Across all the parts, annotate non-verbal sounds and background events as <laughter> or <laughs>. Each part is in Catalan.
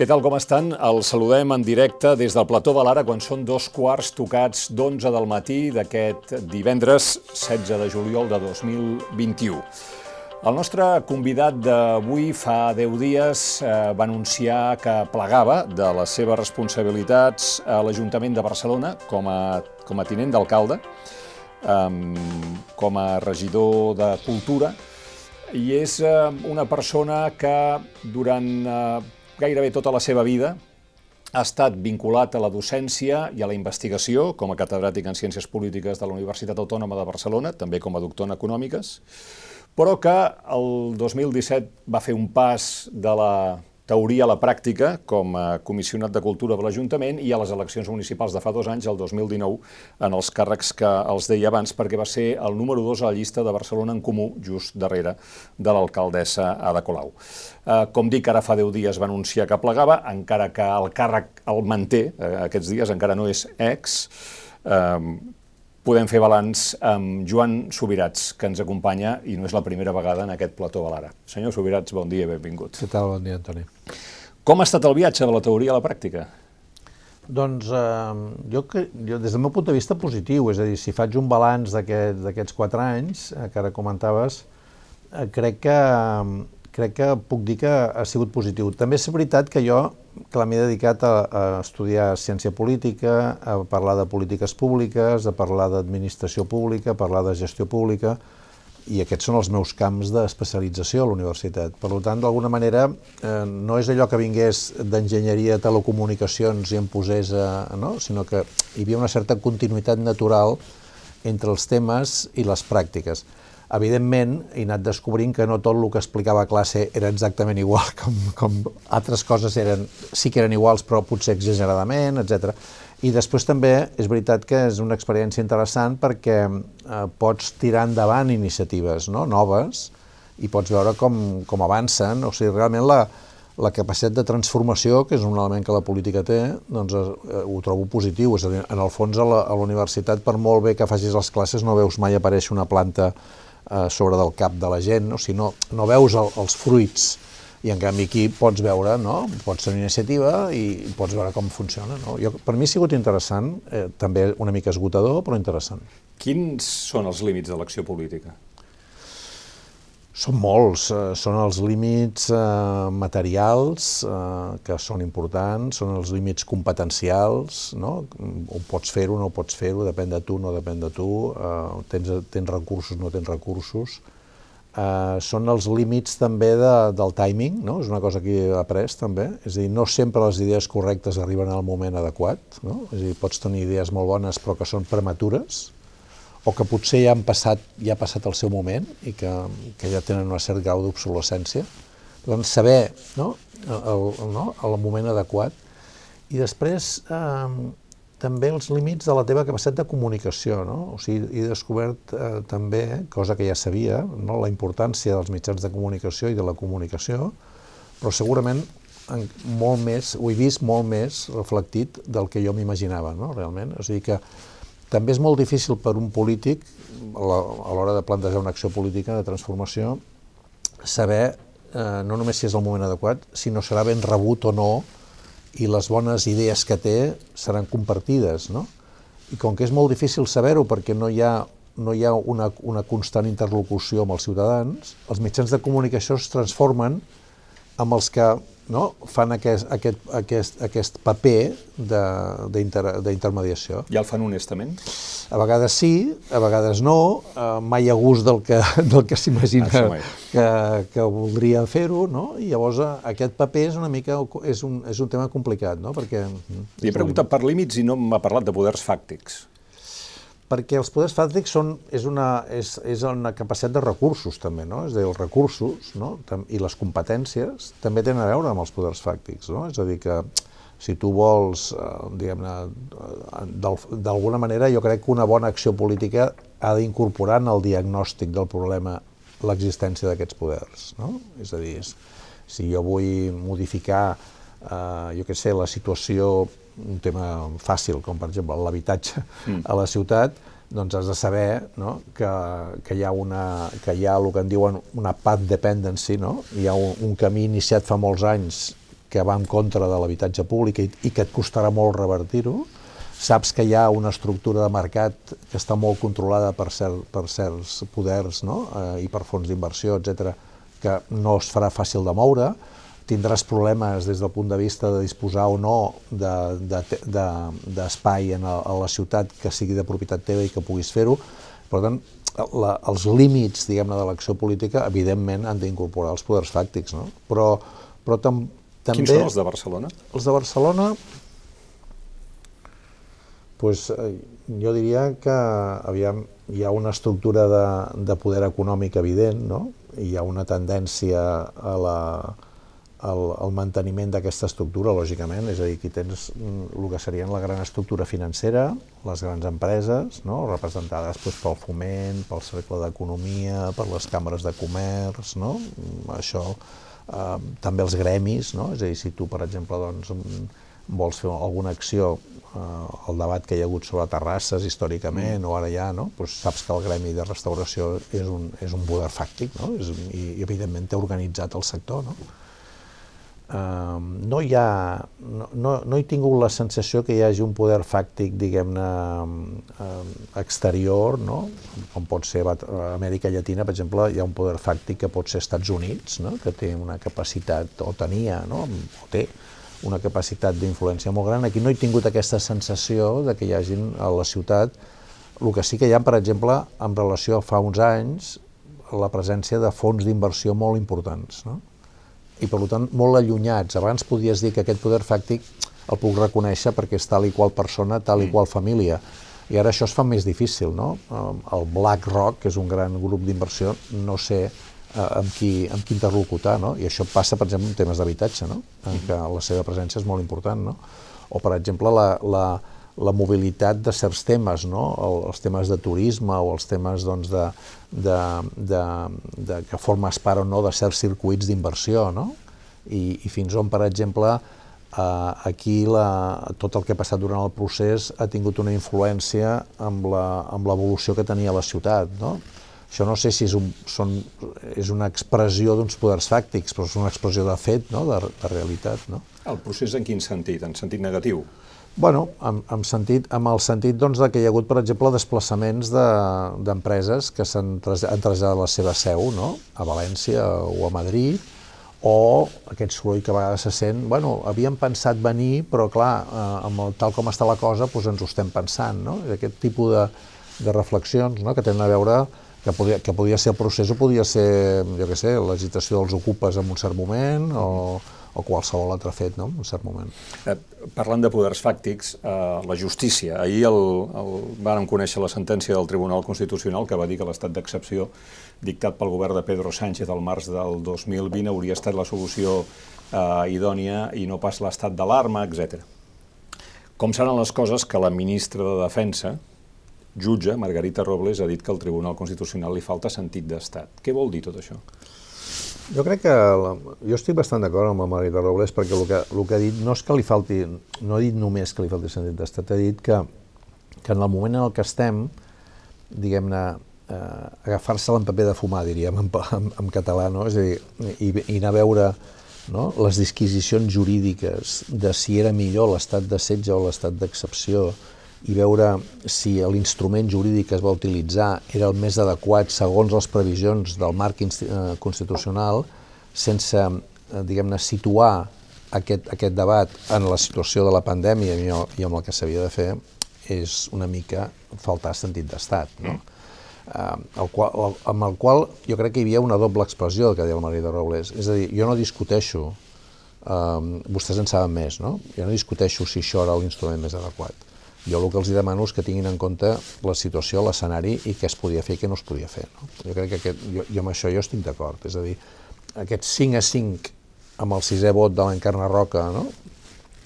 Què tal, com estan? El saludem en directe des del plató de l'Ara quan són dos quarts tocats d'11 del matí d'aquest divendres 16 de juliol de 2021. El nostre convidat d'avui fa 10 dies eh, va anunciar que plegava de les seves responsabilitats a l'Ajuntament de Barcelona com a, com a tinent d'alcalde, eh, com a regidor de Cultura, i és eh, una persona que durant eh, gairebé tota la seva vida ha estat vinculat a la docència i a la investigació com a catedràtic en Ciències Polítiques de la Universitat Autònoma de Barcelona, també com a doctor en Econòmiques, però que el 2017 va fer un pas de la teoria a la pràctica com a comissionat de Cultura de l'Ajuntament i a les eleccions municipals de fa dos anys, el 2019, en els càrrecs que els deia abans, perquè va ser el número 2 a la llista de Barcelona en Comú, just darrere de l'alcaldessa Ada Colau. Eh, com dic, ara fa 10 dies va anunciar que plegava, encara que el càrrec el manté eh, aquests dies, encara no és ex, eh, podem fer balanç amb Joan Subirats, que ens acompanya i no és la primera vegada en aquest plató de l'Ara. Senyor Subirats, bon dia i benvingut. Què tal? Bon dia, Antoni. Com ha estat el viatge de la teoria a la pràctica? Doncs eh, jo, jo, des del meu punt de vista, positiu. És a dir, si faig un balanç d'aquests aquest, quatre anys, eh, que ara comentaves, eh, crec que, crec que puc dir que ha sigut positiu. També és veritat que jo que m'he dedicat a, a estudiar ciència política, a parlar de polítiques públiques, a parlar d'administració pública, a parlar de gestió pública, i aquests són els meus camps d'especialització a la universitat. Per tant, d'alguna manera, eh, no és allò que vingués d'enginyeria de telecomunicacions i em posés a... No? sinó que hi havia una certa continuïtat natural entre els temes i les pràctiques. Evidentment, he anat descobrint que no tot el que explicava a classe era exactament igual, <laughs> com, com altres coses eren, sí que eren iguals, però potser exageradament, etc. I després també és veritat que és una experiència interessant perquè eh, pots tirar endavant iniciatives no? noves i pots veure com, com avancen, o sigui, realment la, la capacitat de transformació, que és un element que la política té, doncs eh, ho trobo positiu. És a dir, en el fons a la, a la universitat, per molt bé que facis les classes, no veus mai aparèixer una planta eh, sobre del cap de la gent, no? si no, no veus el, els fruits, i en canvi aquí pots veure, no? pots tenir iniciativa i pots veure com funciona. No? Jo, per mi ha sigut interessant, eh, també una mica esgotador, però interessant. Quins són els límits de l'acció política? Són molts, eh, són els límits eh, materials eh, que són importants, són els límits competencials, no? o pots fer-ho, no pots fer-ho, depèn de tu, no depèn de tu, eh, tens, tens recursos, no tens recursos. Eh, són els límits també de, del timing, no? és una cosa que he après també, és a dir, no sempre les idees correctes arriben al moment adequat, no? és a dir, pots tenir idees molt bones però que són prematures, o que potser ja han passat, ja ha passat el seu moment i que, que ja tenen un cert grau d'obsolescència. Doncs saber no? El, no? el moment adequat i després eh, també els límits de la teva capacitat de comunicació. No? O sigui, he descobert eh, també, cosa que ja sabia, no? la importància dels mitjans de comunicació i de la comunicació, però segurament en, molt més, ho he vist molt més reflectit del que jo m'imaginava, no? realment. O sigui que també és molt difícil per un polític, a l'hora de plantejar una acció política de transformació, saber eh, no només si és el moment adequat, sinó serà ben rebut o no i les bones idees que té seran compartides, no? I com que és molt difícil saber-ho perquè no hi ha, no hi ha una, una constant interlocució amb els ciutadans, els mitjans de comunicació es transformen amb els que no, fan aquest, aquest, aquest, aquest paper d'intermediació. I el fan honestament? A vegades sí, a vegades no, eh, mai a gust del que, del que s'imagina que, que voldria fer-ho, no? i llavors eh, aquest paper és una mica, és un, és un tema complicat, no? perquè... Li he preguntat per límits i no m'ha parlat de poders fàctics perquè els poders fàctics són, és, una, és, és una capacitat de recursos també, no? És a dir, els recursos no? i les competències també tenen a veure amb els poders fàctics, no? És a dir, que si tu vols, eh, diguem-ne, eh, d'alguna manera jo crec que una bona acció política ha d'incorporar en el diagnòstic del problema l'existència d'aquests poders, no? És a dir, si jo vull modificar, eh, jo què sé, la situació un tema fàcil, com per exemple l'habitatge mm. a la ciutat, doncs has de saber no? que, que, hi ha una, que hi ha el que en diuen una path dependency, no? hi ha un, un camí iniciat fa molts anys que va en contra de l'habitatge públic i, i que et costarà molt revertir-ho, saps que hi ha una estructura de mercat que està molt controlada per, cert, per certs poders no? eh, i per fons d'inversió, etc que no es farà fàcil de moure, tindràs problemes des del punt de vista de disposar o no d'espai de, de, de, en a, a la ciutat que sigui de propietat teva i que puguis fer-ho. Per tant, la, els límits diguem-ne de l'acció política evidentment han d'incorporar els poders fàctics, no? però, però tam, també... Quins són els de Barcelona? Els de Barcelona, pues, eh, jo diria que aviam, hi ha una estructura de, de poder econòmic evident, no? hi ha una tendència a la, al, al manteniment d'aquesta estructura, lògicament, és a dir, aquí tens mm, el que serien la gran estructura financera, les grans empreses, no? representades doncs, pel foment, pel cercle d'economia, per les càmeres de comerç, no? Mm, això, eh, també els gremis, no? és a dir, si tu, per exemple, doncs, mm, vols fer alguna acció eh, el debat que hi ha hagut sobre terrasses històricament, mm. o ara ja, no? pues saps que el gremi de restauració és un, és un poder fàctic, no? és, i, i evidentment té organitzat el sector. No? No hi ha, no, no, no he tingut la sensació que hi hagi un poder fàctic, diguem-ne, exterior, no? com pot ser a Amèrica Llatina, per exemple, hi ha un poder fàctic que pot ser Estats Units, no? que té una capacitat, o tenia, no? o té, una capacitat d'influència molt gran. Aquí no he tingut aquesta sensació de que hi hagin a la ciutat, el que sí que hi ha, per exemple, en relació a fa uns anys, la presència de fons d'inversió molt importants, no? I per tant molt allunyats. Abans podies dir que aquest poder fàctic el puc reconèixer perquè és tal i qual persona, tal i mm. qual família, i ara això es fa més difícil, no? El BlackRock, que és un gran grup d'inversió, no sé eh, amb, qui, amb qui interlocutar, no? I això passa, per exemple, en temes d'habitatge, no? En què la seva presència és molt important, no? O, per exemple, la, la, la mobilitat de certs temes, no? El, els temes de turisme o els temes doncs, de, de, de, de, que formes part o no de certs circuits d'inversió, no? I, I fins on, per exemple, eh, aquí la, tot el que ha passat durant el procés ha tingut una influència amb l'evolució que tenia la ciutat, no? Això no sé si és, un, són, és una expressió d'uns poders fàctics, però és una expressió de fet, no? de, de realitat. No? El procés en quin sentit? En sentit negatiu? Bueno, en, en, sentit, en el sentit doncs, de que hi ha hagut, per exemple, desplaçaments d'empreses de, que s'han traslladat la seva seu no? a València o a Madrid, o aquest soroll que a vegades se sent, bueno, havíem pensat venir, però clar, eh, amb el, tal com està la cosa, doncs ens ho estem pensant, no? Aquest tipus de, de reflexions no? que tenen a veure que podia, que podia ser el procés o podia ser, jo què sé, l'agitació dels ocupes en un cert moment o, o qualsevol altre fet, no?, en un cert moment. Eh, parlant de poders fàctics, eh, la justícia. Ahir el, el, vàrem conèixer la sentència del Tribunal Constitucional que va dir que l'estat d'excepció dictat pel govern de Pedro Sánchez al març del 2020 hauria estat la solució eh, idònia i no pas l'estat d'alarma, etc. Com seran les coses que la ministra de Defensa, jutge, Margarita Robles, ha dit que al Tribunal Constitucional li falta sentit d'estat. Què vol dir tot això? Jo crec que... La, jo estic bastant d'acord amb la Margarita Robles perquè el que, el que ha dit no és que li falti... No ha dit només que li falti sentit d'estat, ha dit que, que en el moment en el que estem, diguem-ne, eh, agafar-se en paper de fumar, diríem, en, en, en català, no? És a dir, i, i anar a veure no? les disquisicions jurídiques de si era millor l'estat de setge o l'estat d'excepció, i veure si l'instrument jurídic que es va utilitzar era el més adequat segons les previsions del marc eh, constitucional, sense, eh, diguem-ne, situar aquest, aquest debat en la situació de la pandèmia i, i amb el que s'havia de fer, és una mica faltar sentit d'estat, no? Mm. Uh, el qual, el, amb el qual jo crec que hi havia una doble expressió que deia el Maria de Robles. És a dir, jo no discuteixo, uh, vostès en saben més, no? Jo no discuteixo si això era l'instrument més adequat jo el que els demano és que tinguin en compte la situació, l'escenari i què es podia fer i què no es podia fer. No? Jo crec que aquest, jo, jo amb això jo estic d'acord, és a dir, aquest 5 a 5 amb el sisè vot de l'Encarna Roca, no?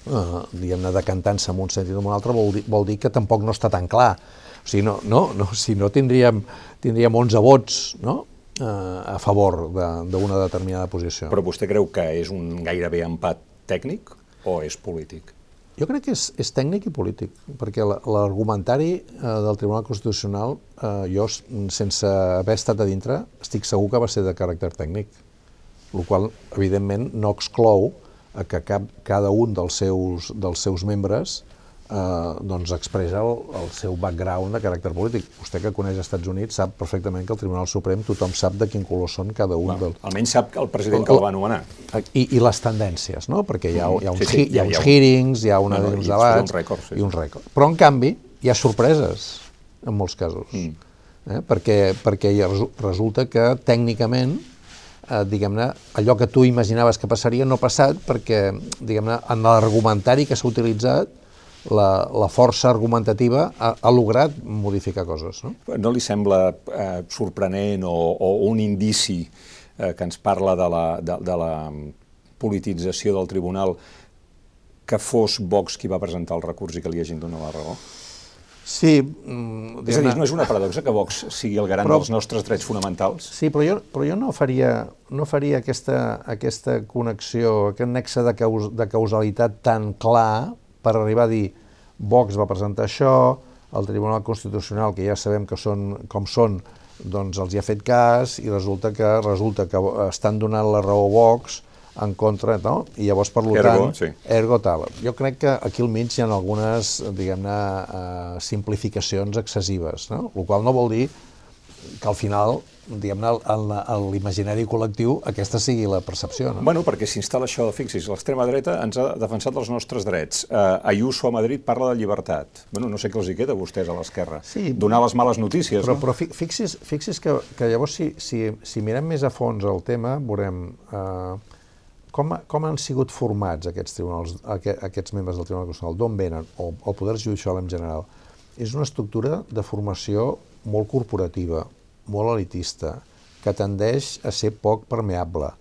Uh, diguem-ne, decantant-se en un sentit o en un altre, vol dir, vol dir que tampoc no està tan clar. O sigui, no, no, no, si no tindríem, tindríem 11 vots no? uh, a favor d'una de, determinada posició. Però vostè creu que és un gairebé empat tècnic o és polític? Jo crec que és, és tècnic i polític, perquè l'argumentari eh, del Tribunal Constitucional, eh, jo, sense haver estat a dintre, estic segur que va ser de caràcter tècnic, el qual, evidentment, no exclou que cap, cada un dels seus, dels seus membres eh, doncs expressa el, el seu background de caràcter polític. Vostè que coneix els Estats Units sap perfectament que el Tribunal Suprem tothom sap de quin color són cada un dels... Almenys sap que el president que el va anomenar. I, i les tendències, no? Perquè hi ha, hi ha uns, sí, sí, hi ha uns hearings, hi ha una, no, no, uns debats... Un rècord, sí. I uns rècords. Però, en canvi, hi ha sorpreses, en molts casos. Mm. Eh? Perquè, perquè resulta que, tècnicament, eh, diguem-ne, allò que tu imaginaves que passaria no ha passat perquè, diguem-ne, en l'argumentari que s'ha utilitzat la, la força argumentativa ha, ha lograt modificar coses. No, no li sembla eh, sorprenent o, o un indici eh, que ens parla de la, de, de la politització del tribunal que fos Vox qui va presentar el recurs i que li hagin donat la raó? Sí. Mm, és a dir, no és una paradoxa que Vox sigui el garant però, dels nostres drets fonamentals? Sí, però jo, però jo no faria, no faria aquesta, aquesta connexió, aquest nexe de, caus, de causalitat tan clar per arribar a dir Vox va presentar això, el Tribunal Constitucional, que ja sabem que són com són, doncs els hi ha fet cas i resulta que resulta que estan donant la raó a Vox en contra, no? I llavors, per ergo, tant, sí. ergo tal. Jo crec que aquí al mig hi ha algunes, diguem-ne, uh, simplificacions excessives, no? El qual no vol dir que al final diguem-ne, a l'imaginari col·lectiu aquesta sigui la percepció. No? Bueno, perquè s'instal·la això, fixis, l'extrema dreta ens ha defensat els nostres drets. Uh, Ayuso a Madrid parla de llibertat. Bueno, no sé què els hi queda a vostès a l'esquerra. Sí, Donar les males notícies, però, no? Però fixis, fixis que, que llavors si, si, si mirem més a fons el tema, veurem uh, com, com han sigut formats aquests tribunals, aquests membres del Tribunal Constitucional, d'on venen, o el Poder Judicial en general. És una estructura de formació molt corporativa, molt elitista, que tendeix a ser poc permeable,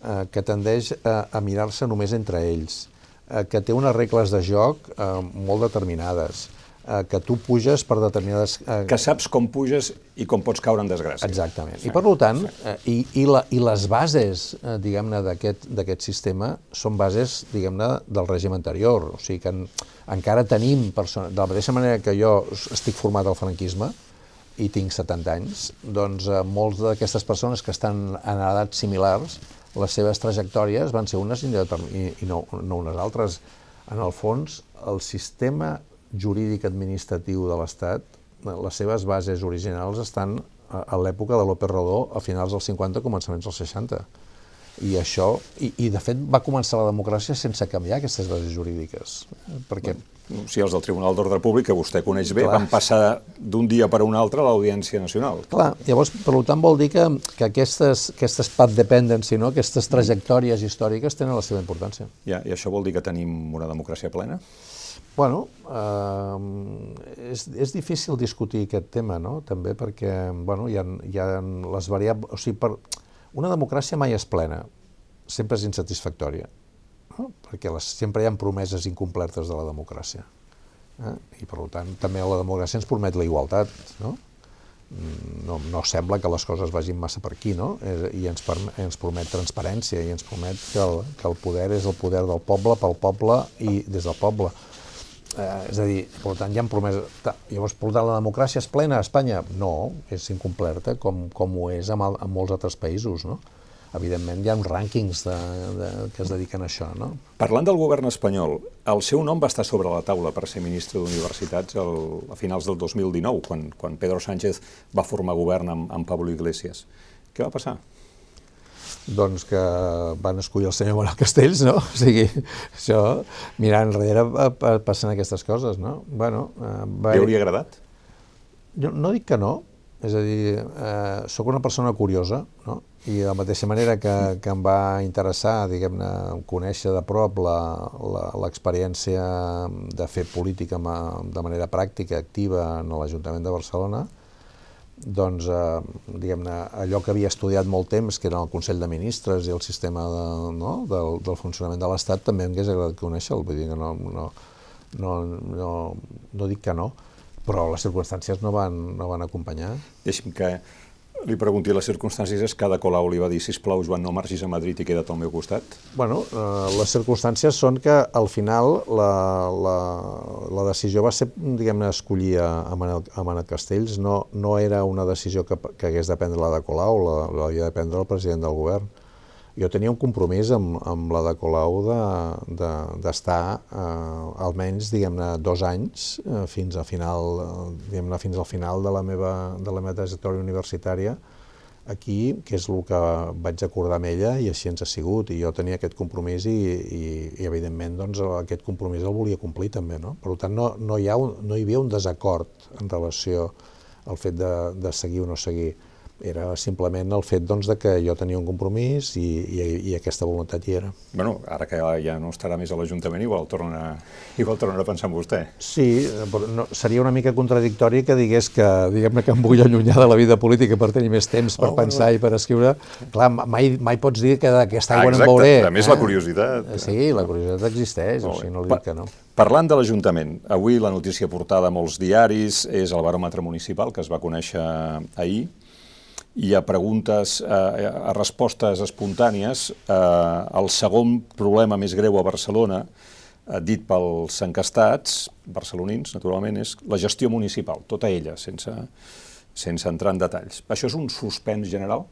eh, que tendeix a, a mirar-se només entre ells, eh, que té unes regles de joc eh, molt determinades, eh, que tu puges per determinades... Eh... Que saps com puges i com pots caure en desgràcia. Exactament. Sí. I per tant, eh, i, i, la, i les bases, eh, diguem-ne, d'aquest sistema són bases, diguem-ne, del règim anterior. O sigui que en, encara tenim persones... De la mateixa manera que jo estic format al franquisme, i tinc 70 anys, doncs eh, molts d'aquestes persones que estan en edats similars, les seves trajectòries van ser unes i, i no, no unes altres. En el fons, el sistema jurídic administratiu de l'Estat, les seves bases originals estan a l'època de López Rodó, a finals dels 50, començaments dels 60. I això, i, i de fet va començar la democràcia sense canviar aquestes bases jurídiques, perquè o sigui, els del Tribunal d'Ordre Públic, que vostè coneix bé, Clar. van passar d'un dia per un altre a l'Audiència Nacional. Clar, llavors, per tant, vol dir que, que aquestes, aquestes path dependency, no? aquestes trajectòries històriques tenen la seva importància. Ja, I això vol dir que tenim una democràcia plena? Bueno, eh, és, és difícil discutir aquest tema, no? també perquè bueno, hi, ha, hi ha les variables... O sigui, per, una democràcia mai és plena, sempre és insatisfactòria no? perquè les, sempre hi ha promeses incomplertes de la democràcia. Eh? I per tant, també la democràcia ens promet la igualtat, no? Mm, no, no sembla que les coses vagin massa per aquí, no? I ens, ens promet transparència i ens promet que el, que el poder és el poder del poble, pel poble i des del poble. Eh, és a dir, per tant, hi ha promeses... Llavors, per tant, la democràcia és plena a Espanya? No, és incomplerta, com, com ho és en, en molts altres països, no? Evidentment hi ha uns rànquings de, de, que es dediquen a això. No? Parlant del govern espanyol, el seu nom va estar sobre la taula per ser ministre d'Universitats a finals del 2019, quan, quan Pedro Sánchez va formar govern amb, amb Pablo Iglesias. Què va passar? doncs que van escollir el senyor Manuel Castells, no? <laughs> O sigui, això, mirant enrere passen aquestes coses, no? Bueno, eh, va... Li hauria agradat? Jo no dic que no, és a dir, eh, sóc una persona curiosa, no? i de la mateixa manera que, que em va interessar, diguem-ne, conèixer de prop l'experiència de fer política de manera pràctica, activa en l'Ajuntament de Barcelona, doncs, eh, diguem-ne, allò que havia estudiat molt temps, que era el Consell de Ministres i el sistema de, no, del, del funcionament de l'Estat, també m'hagués agradat conèixer-lo, vull dir que no, no, no, no, no dic que no, però les circumstàncies no van, no van acompanyar. Deixi'm que li pregunti les circumstàncies és que Ada Colau li va dir sisplau Joan no marxis a Madrid i queda't al meu costat? Bueno, eh, les circumstàncies són que al final la, la, la decisió va ser, diguem-ne, escollir a Manel, a Manel Castells, no, no era una decisió que, que hagués de prendre l'Ada Colau, l'havia de prendre el president del govern. Jo tenia un compromís amb, amb la de Colau d'estar de, de, eh, almenys, diguem-ne, dos anys eh, fins, a final, eh, diguem fins al final de la meva, de la meva trajectòria universitària aquí, que és el que vaig acordar amb ella i així ens ha sigut, i jo tenia aquest compromís i, i, i evidentment doncs, aquest compromís el volia complir també. No? Per tant, no, no, hi ha un, no hi havia un desacord en relació al fet de, de seguir o no seguir era simplement el fet doncs, de que jo tenia un compromís i, i, i aquesta voluntat hi era. Bueno, ara que ja no estarà més a l'Ajuntament, igual torna, igual torna a pensar en vostè. Sí, però no, seria una mica contradictori que digués que, diguem-ne, que em vull allunyar de la vida política per tenir més temps per oh, pensar bueno. i per escriure. Clar, mai, mai pots dir que d'aquesta aigua ah, no en veuré. A més, eh? la curiositat. Sí, la curiositat existeix, o sigui, no li dic que no. Parlant de l'Ajuntament, avui la notícia portada a molts diaris és el baròmetre municipal que es va conèixer ahir, i a preguntes, a, a respostes espontànies, eh, el segon problema més greu a Barcelona, eh, dit pels encastats, barcelonins, naturalment, és la gestió municipal, tota ella, sense, sense entrar en detalls. Això és un suspens general?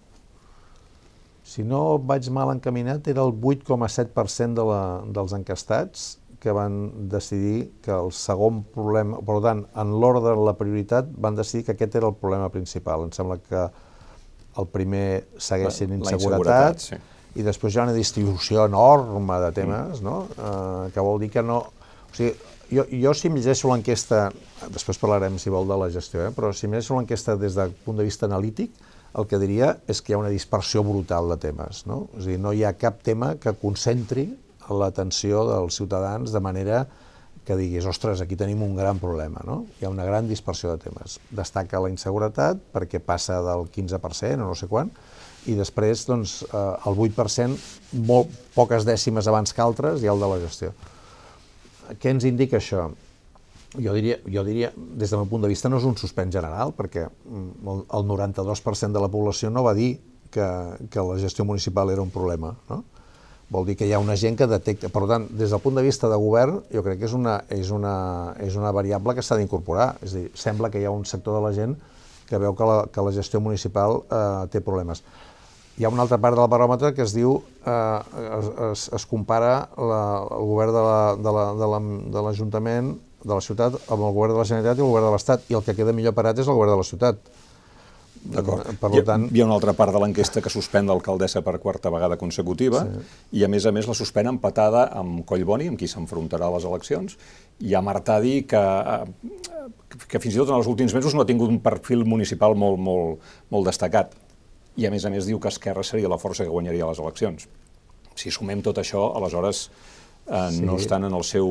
Si no vaig mal encaminat, era el 8,7% de la, dels encastats que van decidir que el segon problema, per tant, en l'ordre la prioritat, van decidir que aquest era el problema principal. Em sembla que el primer segueix sent inseguretat, sí. i després hi ha una distribució enorme de temes, mm. no? eh, que vol dir que no... O sigui, jo, jo si em llegeixo l'enquesta, després parlarem si vol de la gestió, eh? però si em llegeixo l'enquesta des del punt de vista analític, el que diria és que hi ha una dispersió brutal de temes. No? És a dir, no hi ha cap tema que concentri l'atenció dels ciutadans de manera que diguis, ostres, aquí tenim un gran problema, no? Hi ha una gran dispersió de temes. Destaca la inseguretat, perquè passa del 15% o no sé quan, i després, doncs, eh, el 8%, molt poques dècimes abans que altres, i el de la gestió. Què ens indica això? Jo diria, jo diria, des del meu punt de vista, no és un suspens general, perquè mm, el, el 92% de la població no va dir que, que la gestió municipal era un problema, no? Vol dir que hi ha una gent que detecta... Per tant, des del punt de vista de govern, jo crec que és una, és una, és una variable que s'ha d'incorporar. És a dir, sembla que hi ha un sector de la gent que veu que la, que la gestió municipal eh, té problemes. Hi ha una altra part del baròmetre que es diu, eh, es, es compara la, el govern de l'Ajuntament, la, de, de la ciutat, amb el govern de la Generalitat i el govern de l'Estat, i el que queda millor parat és el govern de la ciutat D'acord. Per hi, tant... Hi ha una altra part de l'enquesta que suspèn l'alcaldessa per quarta vegada consecutiva sí. i, a més a més, la suspèn empatada amb Collboni, amb qui s'enfrontarà a les eleccions, i amb Artadi, que, eh, que fins i tot en els últims mesos no ha tingut un perfil municipal molt, molt, molt destacat. I, a més a més, diu que Esquerra seria la força que guanyaria les eleccions. Si sumem tot això, aleshores eh, sí. no estan en el seu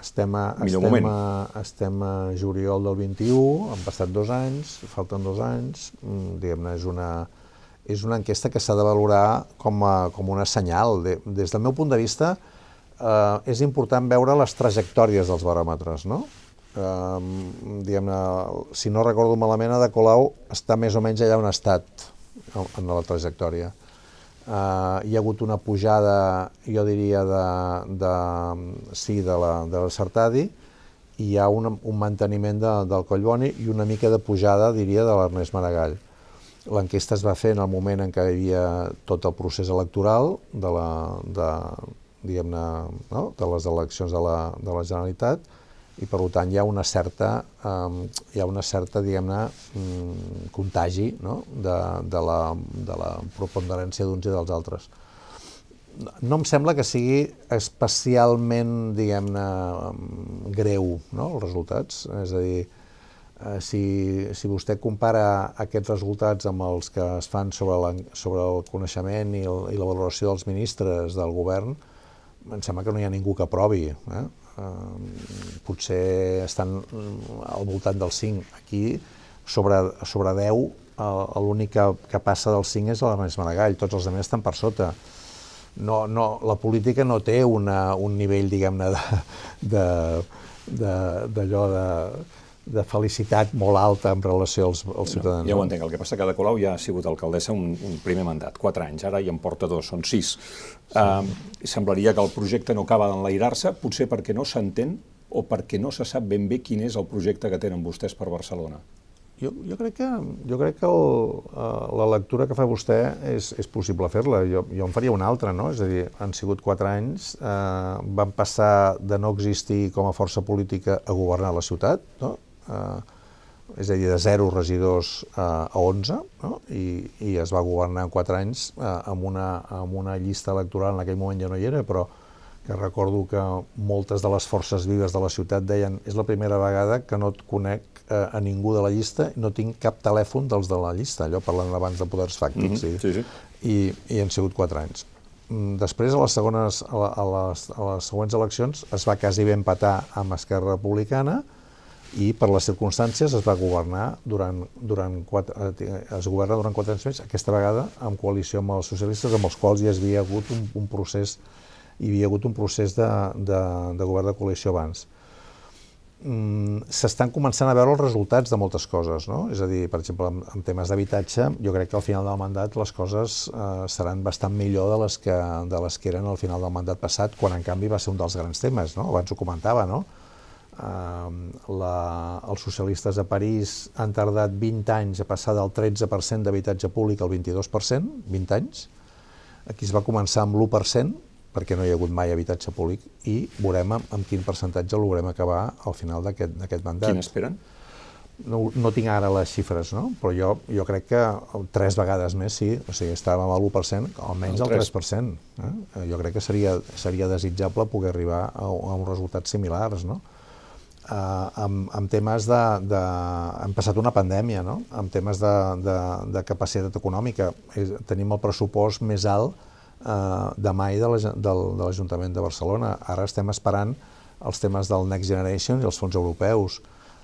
estem a, millor estem moment. A, estem a juliol del 21, han passat dos anys, falten dos anys, mm, diguem-ne, és una, és una enquesta que s'ha de valorar com, a, com una senyal. De, des del meu punt de vista, eh, és important veure les trajectòries dels baròmetres, no? Eh, diguem-ne, si no recordo malament, de Colau està més o menys allà on ha estat en la trajectòria eh, hi ha hagut una pujada, jo diria, de, de, sí, de la, de la Sartadi, i hi ha un, un manteniment de, del Collboni i una mica de pujada, diria, de l'Ernest Maragall. L'enquesta es va fer en el moment en què hi havia tot el procés electoral de, la, de, diguem-ne, no? de les eleccions de la, de la Generalitat, i per tant hi ha una certa, eh, hi ha una certa diguem-ne, mm, contagi no? de, de, la, de la preponderància d'uns i dels altres. No em sembla que sigui especialment, diguem-ne, greu, no?, els resultats. És a dir, eh, si, si vostè compara aquests resultats amb els que es fan sobre, la, sobre el coneixement i, el, i la valoració dels ministres del govern, em sembla que no hi ha ningú que aprovi. Eh? Eh, potser estan al voltant del 5. Aquí, sobre, sobre 10, l'únic que, que passa del 5 és l'Ernest Maragall, tots els altres estan per sota. No, no, la política no té una, un nivell, diguem-ne, de, de, d'allò de, de felicitat molt alta en relació als, als ciutadans. No, ja ho entenc, el que passa que de Colau ja ha sigut alcaldessa un, un primer mandat, quatre anys, ara ja en porta dos, són sis. Sí. Uh, semblaria que el projecte no acaba d'enlairar-se, potser perquè no s'entén o perquè no se sap ben bé quin és el projecte que tenen vostès per Barcelona. Jo, jo crec que, jo crec que el, uh, la lectura que fa vostè és, és possible fer-la. Jo, jo en faria una altra, no? És a dir, han sigut quatre anys, uh, van passar de no existir com a força política a governar la ciutat, no? Eh, és a dir, de 0 regidors eh, a 11, no? I, i es va governar en 4 anys eh, amb, una, amb una llista electoral, en aquell moment ja no hi era, però que recordo que moltes de les forces vives de la ciutat deien és la primera vegada que no et conec eh, a ningú de la llista, no tinc cap telèfon dels de la llista, allò parlant abans de poders fàctics, mm -hmm, sí, sí. I, i han sigut 4 anys. Mm, després, a les, segones, a, la, a, les, a les següents eleccions, es va quasi ben empatar amb Esquerra Republicana, i per les circumstàncies es va governar durant, durant quatre, eh, es governa durant quatre anys més, aquesta vegada en coalició amb els socialistes, amb els quals hi havia hagut un, un procés hi havia hagut un procés de, de, de govern de coalició abans. Mm, S'estan començant a veure els resultats de moltes coses, no? És a dir, per exemple, en, en temes d'habitatge, jo crec que al final del mandat les coses eh, seran bastant millor de les, que, de les que eren al final del mandat passat, quan en canvi va ser un dels grans temes, no? Abans ho comentava, no? La, els socialistes a París han tardat 20 anys a passar del 13% d'habitatge públic al 22%, 20 anys. Aquí es va començar amb l'1%, perquè no hi ha hagut mai habitatge públic, i veurem amb, amb quin percentatge el veurem acabar al final d'aquest mandat. Quin esperen? No, no tinc ara les xifres, no? però jo, jo crec que tres vegades més sí, o sigui, estàvem a l'1%, almenys el 3%. Eh? Jo crec que seria, seria desitjable poder arribar a, a uns resultats similars, no? Eh, amb, amb temes de, de... Hem passat una pandèmia, no? Amb temes de, de, de capacitat econòmica. És, tenim el pressupost més alt eh, de mai de l'Ajuntament de Barcelona. Ara estem esperant els temes del Next Generation i els fons europeus.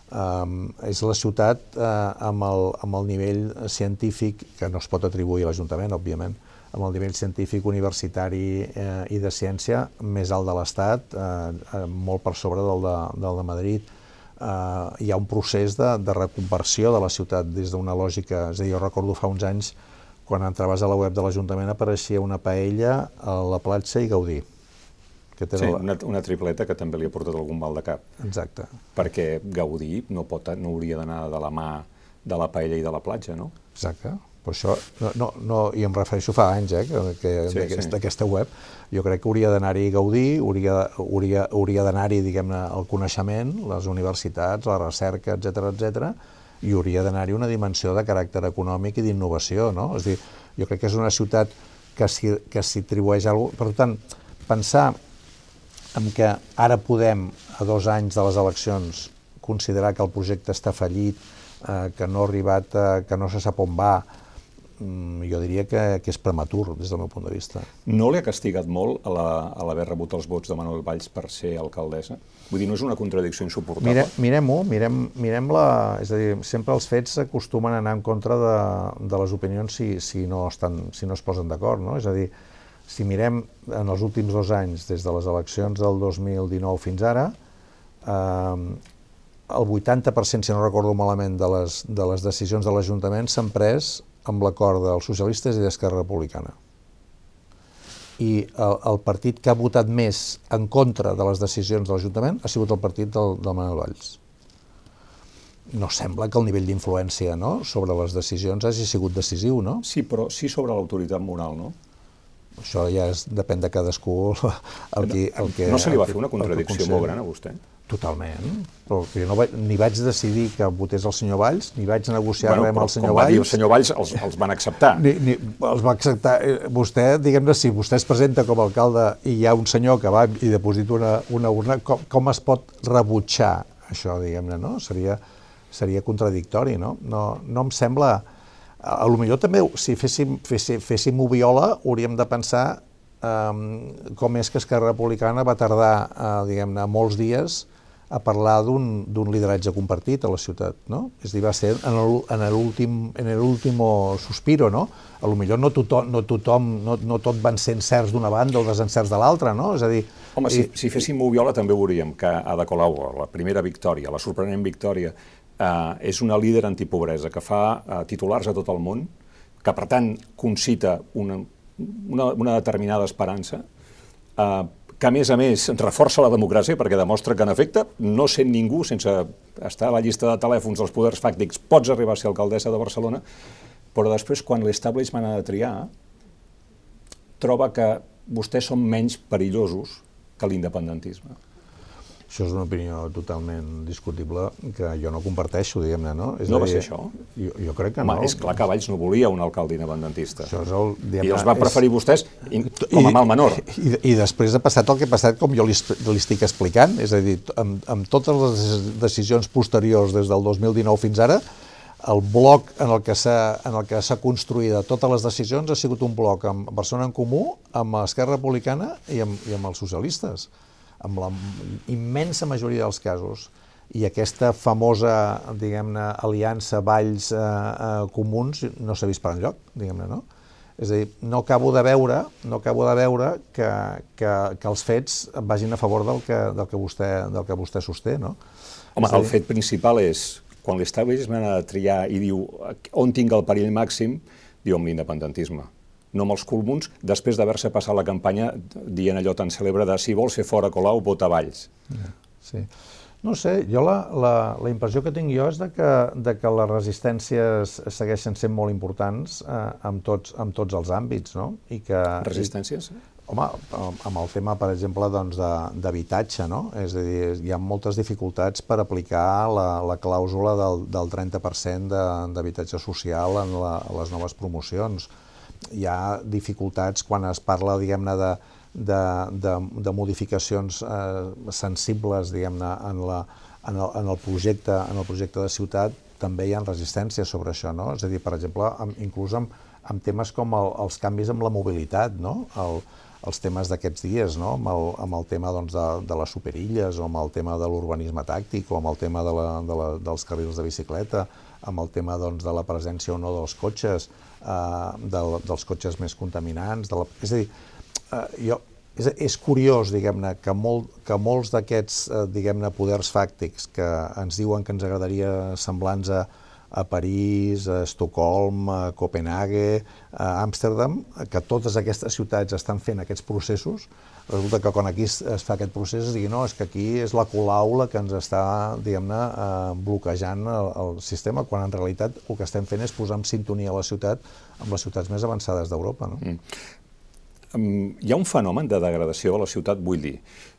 Um, és la ciutat uh, amb, el, amb el nivell científic, que no es pot atribuir a l'Ajuntament, òbviament, amb el nivell científic, universitari eh, i de ciència més alt de l'Estat, eh, eh, molt per sobre del de, del de Madrid. Eh, hi ha un procés de, de reconversió de la ciutat des d'una lògica, és a dir, jo recordo fa uns anys, quan entraves a la web de l'Ajuntament apareixia una paella a la platja i Gaudí. Que sí, la... una, una tripleta que també li ha portat algun mal de cap. Exacte. Perquè Gaudí no, pot, no hauria d'anar de la mà de la paella i de la platja, no? Exacte. Però això, no, no, no, i em refereixo fa anys, eh, que, que sí, d'aquesta sí. web, jo crec que hauria d'anar-hi a gaudir, hauria, hauria, hauria d'anar-hi, diguem-ne, el coneixement, les universitats, la recerca, etc etc i hauria d'anar-hi una dimensió de caràcter econòmic i d'innovació, no? És dir, jo crec que és una ciutat que s'hi que atribueix alguna cosa. Per tant, pensar en que ara podem, a dos anys de les eleccions, considerar que el projecte està fallit, eh, que no ha arribat, eh, que no se sap on va, jo diria que, que és prematur des del meu punt de vista. No li ha castigat molt a l'haver la, rebut els vots de Manuel Valls per ser alcaldessa? Vull dir, no és una contradicció insuportable? Mire, Mirem-ho, mirem, mirem la... És a dir, sempre els fets acostumen a anar en contra de, de les opinions si, si, no estan, si no es posen d'acord, no? És a dir, si mirem en els últims dos anys, des de les eleccions del 2019 fins ara, eh, el 80%, si no recordo malament, de les, de les decisions de l'Ajuntament s'han pres amb l'acord dels socialistes i d'Esquerra Republicana. I el, el partit que ha votat més en contra de les decisions de l'Ajuntament ha sigut el partit del, del Manuel Valls. No sembla que el nivell d'influència no, sobre les decisions hagi sigut decisiu, no? Sí, però sí sobre l'autoritat moral, no? Això ja és, depèn de cadascú el que... El que no se li va fer una contradicció molt gran a vostè? Totalment, però jo no vaig, ni vaig decidir que votés el senyor Valls, ni vaig negociar bueno, res amb el senyor Valls. Dir el senyor Valls, els, els van acceptar. Ni, ni, els va acceptar. Eh, vostè, diguem-ne, si vostè es presenta com a alcalde i hi ha un senyor que va i deposita una, una urna, com, com es pot rebutjar això, diguem-ne, no? Seria, seria contradictori, no? No, no em sembla... A, a lo millor també, si féssim, féssim, féssim moviola, hauríem de pensar um, com és que Esquerra Republicana va tardar, uh, diguem-ne, molts dies a parlar d'un lideratge compartit a la ciutat, no? És a dir, va ser en l'últim sospiro, no? A lo millor no tothom, no, tothom no, no tot van ser encerts d'una banda o desencerts de l'altra, no? És a dir... Home, si, si féssim Moviola també ho veuríem, que Ada Colau, la primera victòria, la sorprenent victòria, eh, és una líder antipobresa que fa eh, titulars a tot el món, que per tant concita una, una, una determinada esperança, eh, que a més a més reforça la democràcia perquè demostra que en efecte no sent ningú sense estar a la llista de telèfons dels poders fàctics pots arribar a ser alcaldessa de Barcelona, però després quan l'establishment ha de triar troba que vostès són menys perillosos que l'independentisme. Això és una opinió totalment discutible que jo no comparteixo, diguem-ne, no? És no va dir, ser això? Jo, jo crec que Home, no. és clar que Valls no volia un alcalde independentista. Això és el, I els va preferir és... vostès com a mal menor. I, I després ha passat el que ha passat com jo li, li estic explicant, és a dir, amb, amb totes les decisions posteriors des del 2019 fins ara, el bloc en el que s'ha construït totes les decisions ha sigut un bloc amb Barcelona en Comú, amb Esquerra Republicana i amb, i amb els socialistes amb la immensa majoria dels casos. I aquesta famosa, diguem-ne, aliança Valls eh, eh, comuns no s'ha vist per enlloc, diguem-ne, no? És a dir, no acabo de veure, no acabo de veure que, que, que els fets vagin a favor del que, del que, vostè, del que vostè sosté, no? Home, dir... el fet principal és, quan l'establishment ha de triar i diu on tinc el perill màxim, diu amb l'independentisme no amb els comuns, després d'haver-se passat la campanya dient allò tan cèlebre de si vols fer fora Colau, vota Valls. Sí. No sé, jo la, la, la impressió que tinc jo és de que, de que les resistències segueixen sent molt importants eh, amb, tots, amb tots els àmbits, no? I que, resistències? I, home, amb el tema, per exemple, doncs, d'habitatge, no? És a dir, hi ha moltes dificultats per aplicar la, la clàusula del, del 30% d'habitatge social en, la, les noves promocions hi ha dificultats quan es parla, diguem-ne, de, de, de, de modificacions eh, sensibles, diguem-ne, en, la, en, el, en, el projecte, en el projecte de ciutat, també hi ha resistències sobre això, no? És a dir, per exemple, amb, inclús amb, amb temes com el, els canvis amb la mobilitat, no? El, els temes d'aquests dies, no? amb, el, amb el tema doncs, de, de les superilles, o amb el tema de l'urbanisme tàctic, o amb el tema de la, de la, dels carrils de bicicleta, amb el tema doncs, de la presència o no dels cotxes, eh, de, dels cotxes més contaminants. De la, és a dir, eh, jo, és, és curiós, diguem-ne, que, molt, que molts d'aquests, eh, diguem-ne, poders fàctics que ens diuen que ens agradaria semblants a, a París, a Estocolm, a Copenhague, a Amsterdam, que totes aquestes ciutats estan fent aquests processos, resulta que quan aquí es, es fa aquest procés es digui no, és que aquí és la Colau la que ens està, diguem-ne, eh, bloquejant el, el sistema, quan en realitat el que estem fent és posar en sintonia la ciutat amb les ciutats més avançades d'Europa. No? Mm. Um, hi ha un fenomen de degradació a la ciutat, vull dir.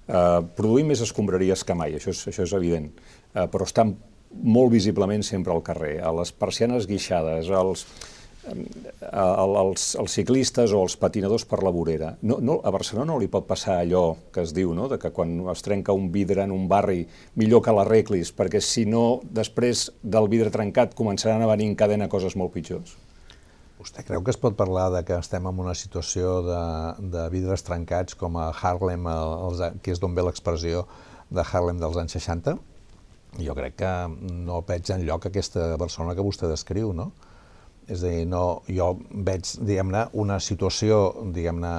Uh, produïm més escombraries que mai, això és, això és evident, uh, però estan molt visiblement sempre al carrer, a les persianes guixades, als, els, els ciclistes o els patinadors per la vorera. No, no, a Barcelona no li pot passar allò que es diu, no? de que quan es trenca un vidre en un barri millor que l'arreglis, perquè si no, després del vidre trencat començaran a venir en cadena coses molt pitjors. Vostè creu que es pot parlar de que estem en una situació de, de vidres trencats com a Harlem, els, que és d'on ve l'expressió de Harlem dels anys 60? Jo crec que no veig en lloc aquesta Barcelona que vostè descriu, no? És a dir, no, jo veig, diguem-ne, una situació, diguem-ne,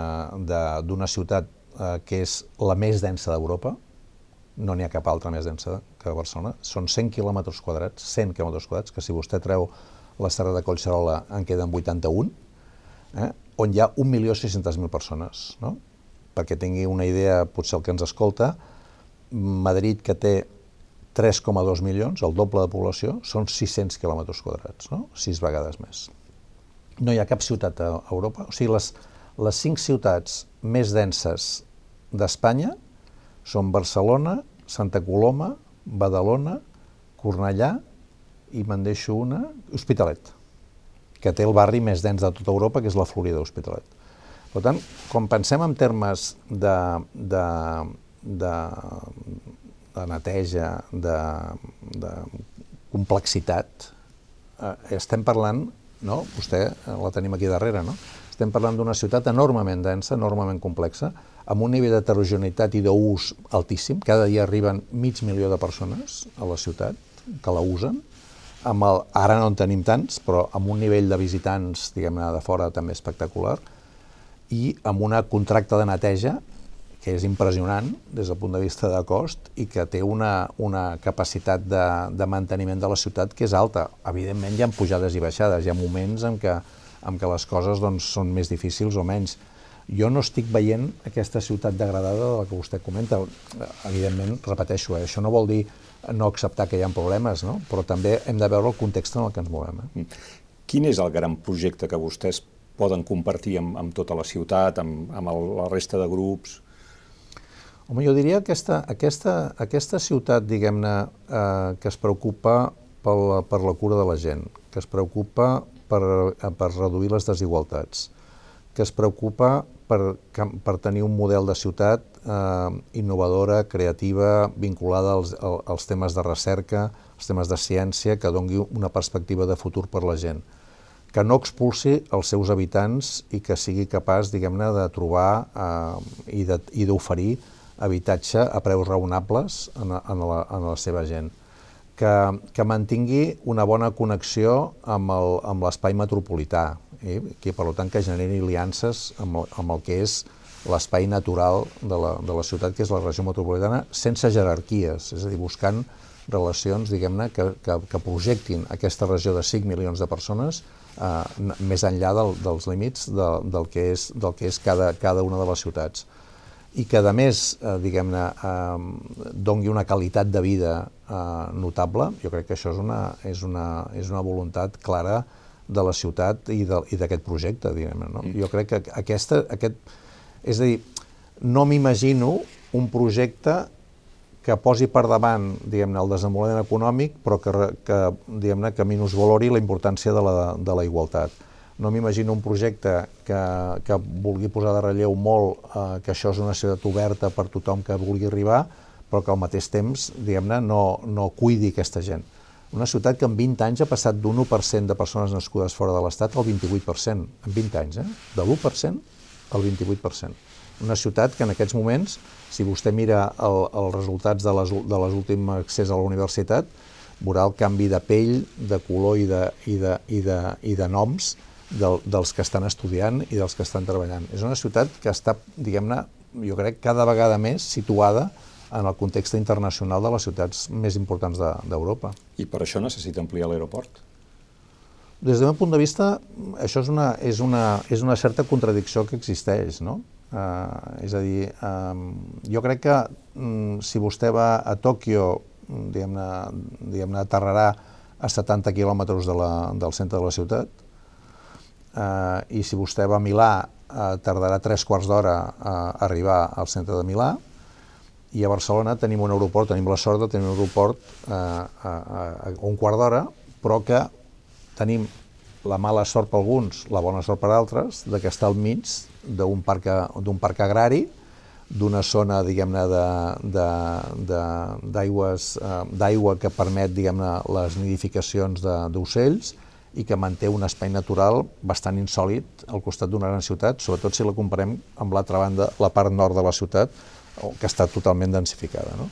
d'una ciutat eh, que és la més densa d'Europa, no n'hi ha cap altra més densa que Barcelona, són 100 quilòmetres quadrats, 100 quilòmetres quadrats, que si vostè treu la serra de Collserola en queden 81, eh, on hi ha 1.600.000 persones, no? Perquè tingui una idea, potser el que ens escolta, Madrid, que té 3,2 milions, el doble de població, són 600 quilòmetres quadrats, no? sis vegades més. No hi ha cap ciutat a Europa, o sigui, les, les cinc ciutats més denses d'Espanya són Barcelona, Santa Coloma, Badalona, Cornellà i me'n deixo una, Hospitalet, que té el barri més dens de tota Europa, que és la Florida Hospitalet. Per tant, quan pensem en termes de, de, de de neteja, de, de complexitat, eh, estem parlant, no? vostè la tenim aquí darrere, no? estem parlant d'una ciutat enormement densa, enormement complexa, amb un nivell d'heterogeneïtat i d'ús altíssim. Cada dia arriben mig milió de persones a la ciutat que la usen. Amb el, ara no en tenim tants, però amb un nivell de visitants, diguem-ne, de fora també espectacular, i amb una contracte de neteja que és impressionant des del punt de vista de cost i que té una, una capacitat de, de manteniment de la ciutat que és alta. Evidentment hi ha pujades i baixades, hi ha moments en què, en què les coses doncs, són més difícils o menys. Jo no estic veient aquesta ciutat degradada de la que vostè comenta. Evidentment, repeteixo, eh, això no vol dir no acceptar que hi ha problemes, no? però també hem de veure el context en el que ens movem. Eh? Quin és el gran projecte que vostès poden compartir amb, amb tota la ciutat, amb, amb el, la resta de grups? Home, jo diria que aquesta, aquesta, aquesta ciutat, diguem-ne, eh, que es preocupa per la, per la cura de la gent, que es preocupa per, per reduir les desigualtats, que es preocupa per, per tenir un model de ciutat eh, innovadora, creativa, vinculada als, als temes de recerca, als temes de ciència, que dongui una perspectiva de futur per la gent que no expulsi els seus habitants i que sigui capaç, diguem-ne, de trobar eh, i d'oferir habitatge a preus raonables en, en, la, en la seva gent. Que, que mantingui una bona connexió amb l'espai metropolità, eh? que per tant que generi aliances amb el, amb el que és l'espai natural de la, de la ciutat, que és la regió metropolitana, sense jerarquies, és a dir, buscant relacions, diguem-ne, que, que, que projectin aquesta regió de 5 milions de persones eh, més enllà del, dels límits de, del, que és, del que és cada, cada una de les ciutats. I que, a més, eh, diguem-ne, eh, dongui una qualitat de vida eh, notable, jo crec que això és una, és una, és una voluntat clara de la ciutat i d'aquest projecte, diguem no? Mm. Jo crec que aquesta, aquest... És a dir, no m'imagino un projecte que posi per davant, diguem-ne, el desenvolupament econòmic, però que, que diguem-ne, que minusvalori la importància de la, de la igualtat. No m'imagino un projecte que, que vulgui posar de relleu molt eh, que això és una ciutat oberta per tothom que vulgui arribar, però que al mateix temps, diguem-ne, no, no cuidi aquesta gent. Una ciutat que en 20 anys ha passat d'un 1% de persones nascudes fora de l'Estat al 28%, en 20 anys, eh? de l'1% al 28%. Una ciutat que en aquests moments, si vostè mira el, els resultats de les, de les últims accés a la universitat, veurà el canvi de pell, de color i de, i de, i de, i de noms del, dels que estan estudiant i dels que estan treballant. És una ciutat que està, diguem-ne, jo crec, cada vegada més situada en el context internacional de les ciutats més importants d'Europa. De, I per això necessita ampliar l'aeroport? Des del meu punt de vista, això és una, és una, és una certa contradicció que existeix, no? Uh, és a dir, um, jo crec que um, si vostè va a Tòquio, diguem-ne, diguem aterrarà a 70 quilòmetres de la, del centre de la ciutat, uh, i si vostè va a Milà, uh, tardarà tres quarts d'hora a arribar al centre de Milà, i a Barcelona tenim un aeroport, tenim la sort de tenir un aeroport eh, a, a, a un quart d'hora, però que tenim la mala sort per alguns, la bona sort per altres, de que està al mig d'un parc, parc agrari, d'una zona, diguem-ne, eh, d'aigua que permet, diguem-ne, les nidificacions d'ocells i que manté un espai natural bastant insòlid al costat d'una gran ciutat, sobretot si la comparem amb l'altra banda, la part nord de la ciutat, que està totalment densificada. No?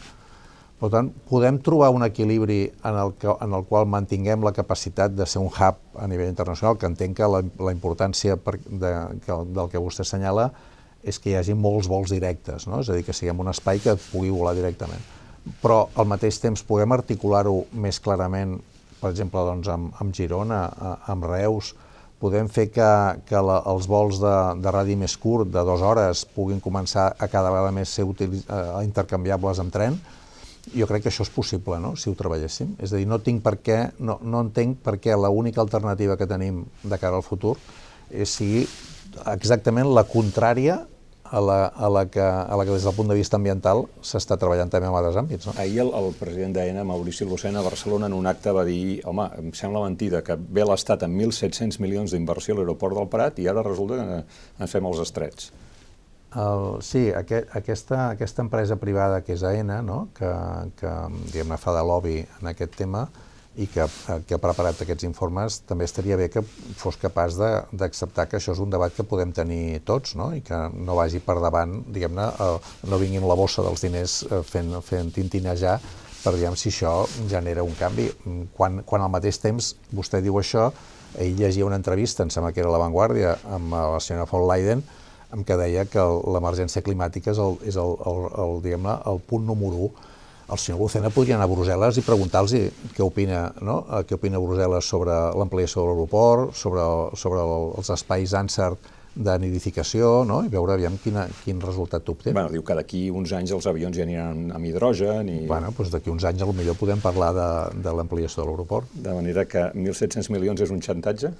Per tant, podem trobar un equilibri en el, que, en el qual mantinguem la capacitat de ser un hub a nivell internacional, que entenc que la, la importància per, de, que, del que vostè assenyala és que hi hagi molts vols directes, no? és a dir, que siguem un espai que pugui volar directament. Però al mateix temps podem articular-ho més clarament, per exemple, doncs, amb, amb Girona, amb Reus, podem fer que, que la, els vols de, de radi més curt, de dues hores, puguin començar a cada vegada més ser utiliz, uh, intercanviables amb tren, jo crec que això és possible, no?, si ho treballéssim. És a dir, no, tinc per què, no, no entenc per què l'única alternativa que tenim de cara al futur és sigui exactament la contrària a la, a la, que, a la que des del punt de vista ambiental s'està treballant també en altres àmbits. No? Ahir el, el president d'AENA, Maurici Lucena, a Barcelona, en un acte va dir home, em sembla mentida que ve l'Estat amb 1.700 milions d'inversió a l'aeroport del Prat i ara resulta que ens fem els estrets. El, sí, aquest, aquesta, aquesta empresa privada que és AENA, no? que, que diguem fa de lobby en aquest tema, i que, que ha preparat aquests informes, també estaria bé que fos capaç d'acceptar que això és un debat que podem tenir tots, no? i que no vagi per davant, diguem-ne, no vinguin la bossa dels diners eh, fent, fent tintinejar per diguem si això genera un canvi. Quan, quan al mateix temps vostè diu això, ell llegia una entrevista, em sembla que era a amb la senyora von Leiden, en què deia que l'emergència climàtica és, el, és el, el, el, el, el punt número 1 el senyor Lucena podria anar a Brussel·les i preguntar-los què opina, no? Eh, què opina Brussel·les sobre l'ampliació de l'aeroport, sobre, sobre els espais ANSAR de nidificació, no? i veure aviam quina, quin resultat obté. Bueno, diu que d'aquí uns anys els avions ja aniran amb hidrogen i... Bueno, doncs d'aquí uns anys potser podem parlar de, de l'ampliació de l'aeroport. De manera que 1.700 milions és un xantatge?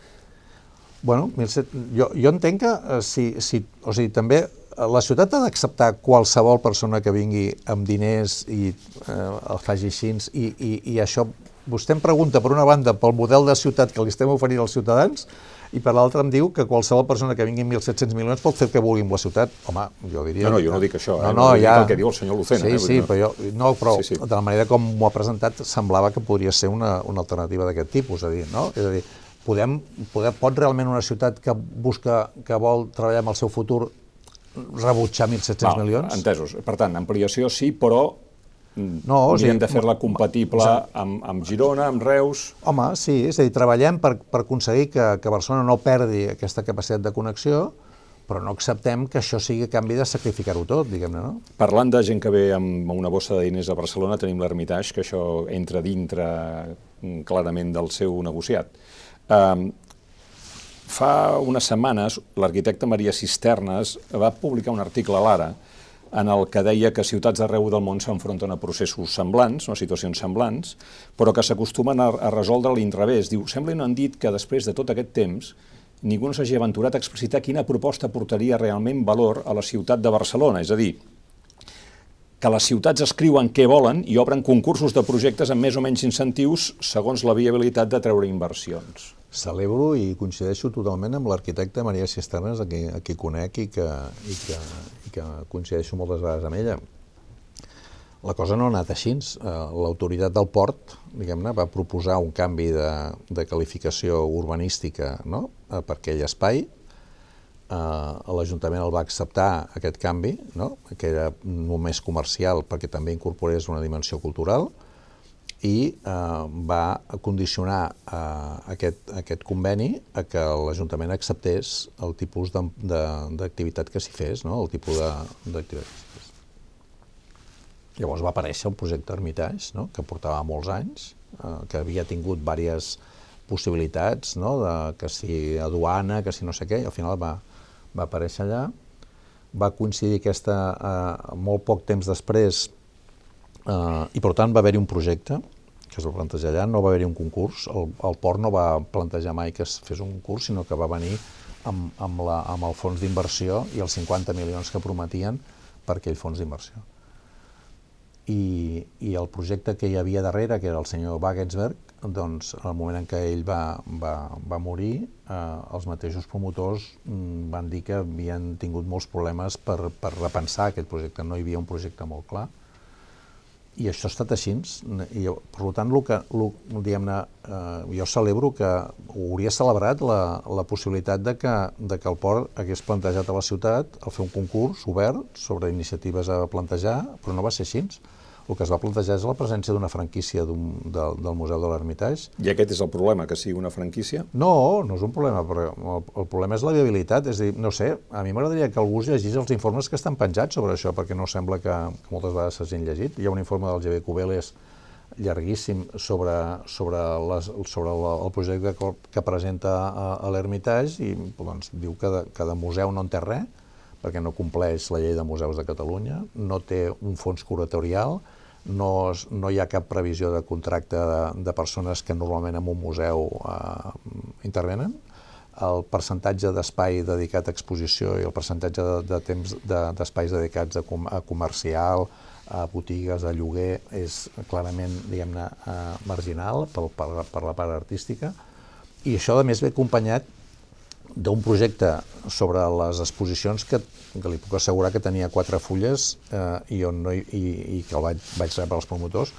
Bueno, 1.700... jo, jo entenc que eh, si, si, o sigui, també la ciutat ha d'acceptar qualsevol persona que vingui amb diners i eh, el faci així i, i, i això, vostè em pregunta per una banda pel model de ciutat que li estem oferint als ciutadans i per l'altra em diu que qualsevol persona que vingui amb 1.700 milions pot fer el que vulgui amb la ciutat. Home, jo diria... No, no, jo no dic això, no, eh? no, no, ja... el que diu el senyor Lucena. Sí, eh? sí, però, jo, no, però sí, sí. de la manera com m'ho ha presentat semblava que podria ser una, una alternativa d'aquest tipus, és a dir, no? És a dir, podem, podem, pot realment una ciutat que busca, que vol treballar amb el seu futur rebutjar 1.700 Val, milions? Entesos. Per tant, ampliació sí, però no, o sigui, hem de fer-la compatible amb, amb Girona, amb Reus... Home, sí, és a dir, treballem per, per aconseguir que, que Barcelona no perdi aquesta capacitat de connexió, però no acceptem que això sigui a canvi de sacrificar-ho tot, diguem-ne, no? Parlant de gent que ve amb una bossa de diners a Barcelona, tenim l'Hermitage, que això entra dintre mm, clarament del seu negociat. Um, Fa unes setmanes, l'arquitecte Maria Cisternes va publicar un article a l'Ara en el que deia que ciutats arreu del món s'enfronten a processos semblants, a situacions semblants, però que s'acostumen a, a resoldre l'inrevés. Diu, sembla no han dit que després de tot aquest temps ningú no s'hagi aventurat a explicitar quina proposta portaria realment valor a la ciutat de Barcelona, és a dir, que les ciutats escriuen què volen i obren concursos de projectes amb més o menys incentius segons la viabilitat de treure inversions. Celebro i coincideixo totalment amb l'arquitecte Maria Cisternes, a qui, a qui conec i que, i, que, i que coincideixo moltes vegades amb ella. La cosa no ha anat així. Eh, l'autoritat del port diguem-ne va proposar un canvi de, de qualificació urbanística no? Eh, per aquell espai. Eh, L'Ajuntament el va acceptar, aquest canvi, no? que era només comercial perquè també incorporés una dimensió cultural, i eh, va condicionar eh, aquest, aquest conveni a que l'Ajuntament acceptés el tipus d'activitat que s'hi fes, no? el tipus d'activitat que s'hi fes. Llavors va aparèixer el projecte Hermitage, no? que portava molts anys, eh, que havia tingut diverses possibilitats, no? de, que si aduana, que si no sé què, i al final va, va aparèixer allà. Va coincidir aquesta, eh, molt poc temps després, Uh, I per tant va haver-hi un projecte que es va plantejar allà, no va haver-hi un concurs, el, el port no va plantejar mai que es fes un concurs, sinó que va venir amb, amb, la, amb el fons d'inversió i els 50 milions que prometien per aquell fons d'inversió. I, I el projecte que hi havia darrere, que era el senyor Wagensberg, doncs, en el moment en què ell va, va, va morir, eh, els mateixos promotors mm, van dir que havien tingut molts problemes per, per repensar aquest projecte, no hi havia un projecte molt clar, i això ha estat així, i per tant, el que, diguem-ne, eh, jo celebro que hauria celebrat la, la possibilitat de que, de que el port hagués plantejat a la ciutat el fer un concurs obert sobre iniciatives a plantejar, però no va ser així el que es va plantejar és la presència d'una franquícia de, del Museu de l'Ermitage. I aquest és el problema, que sigui una franquícia? No, no és un problema, però el, el problema és la viabilitat, és a dir, no sé, a mi m'agradaria que algú llegís els informes que estan penjats sobre això, perquè no sembla que, que moltes vegades s'hagin llegit. Hi ha un informe del GB Cubeles llarguíssim sobre, sobre, les, sobre el, el projecte que, que presenta a, a l'Ermitage i doncs, diu que de, que de museu no en té res, perquè no compleix la llei de museus de Catalunya, no té un fons curatorial, no, no hi ha cap previsió de contracte de, de persones que normalment en un museu eh, intervenen. El percentatge d'espai dedicat a exposició i el percentatge de, de temps d'espais de, dedicats a, com, a comercial, a botigues, a lloguer, és clarament, diguem-ne, eh, marginal per, per, per la part artística. I això, a més, ve acompanyat d'un projecte sobre les exposicions que, que li puc assegurar que tenia quatre fulles eh, i, on no, i, i que el vaig, vaig rebre els promotors,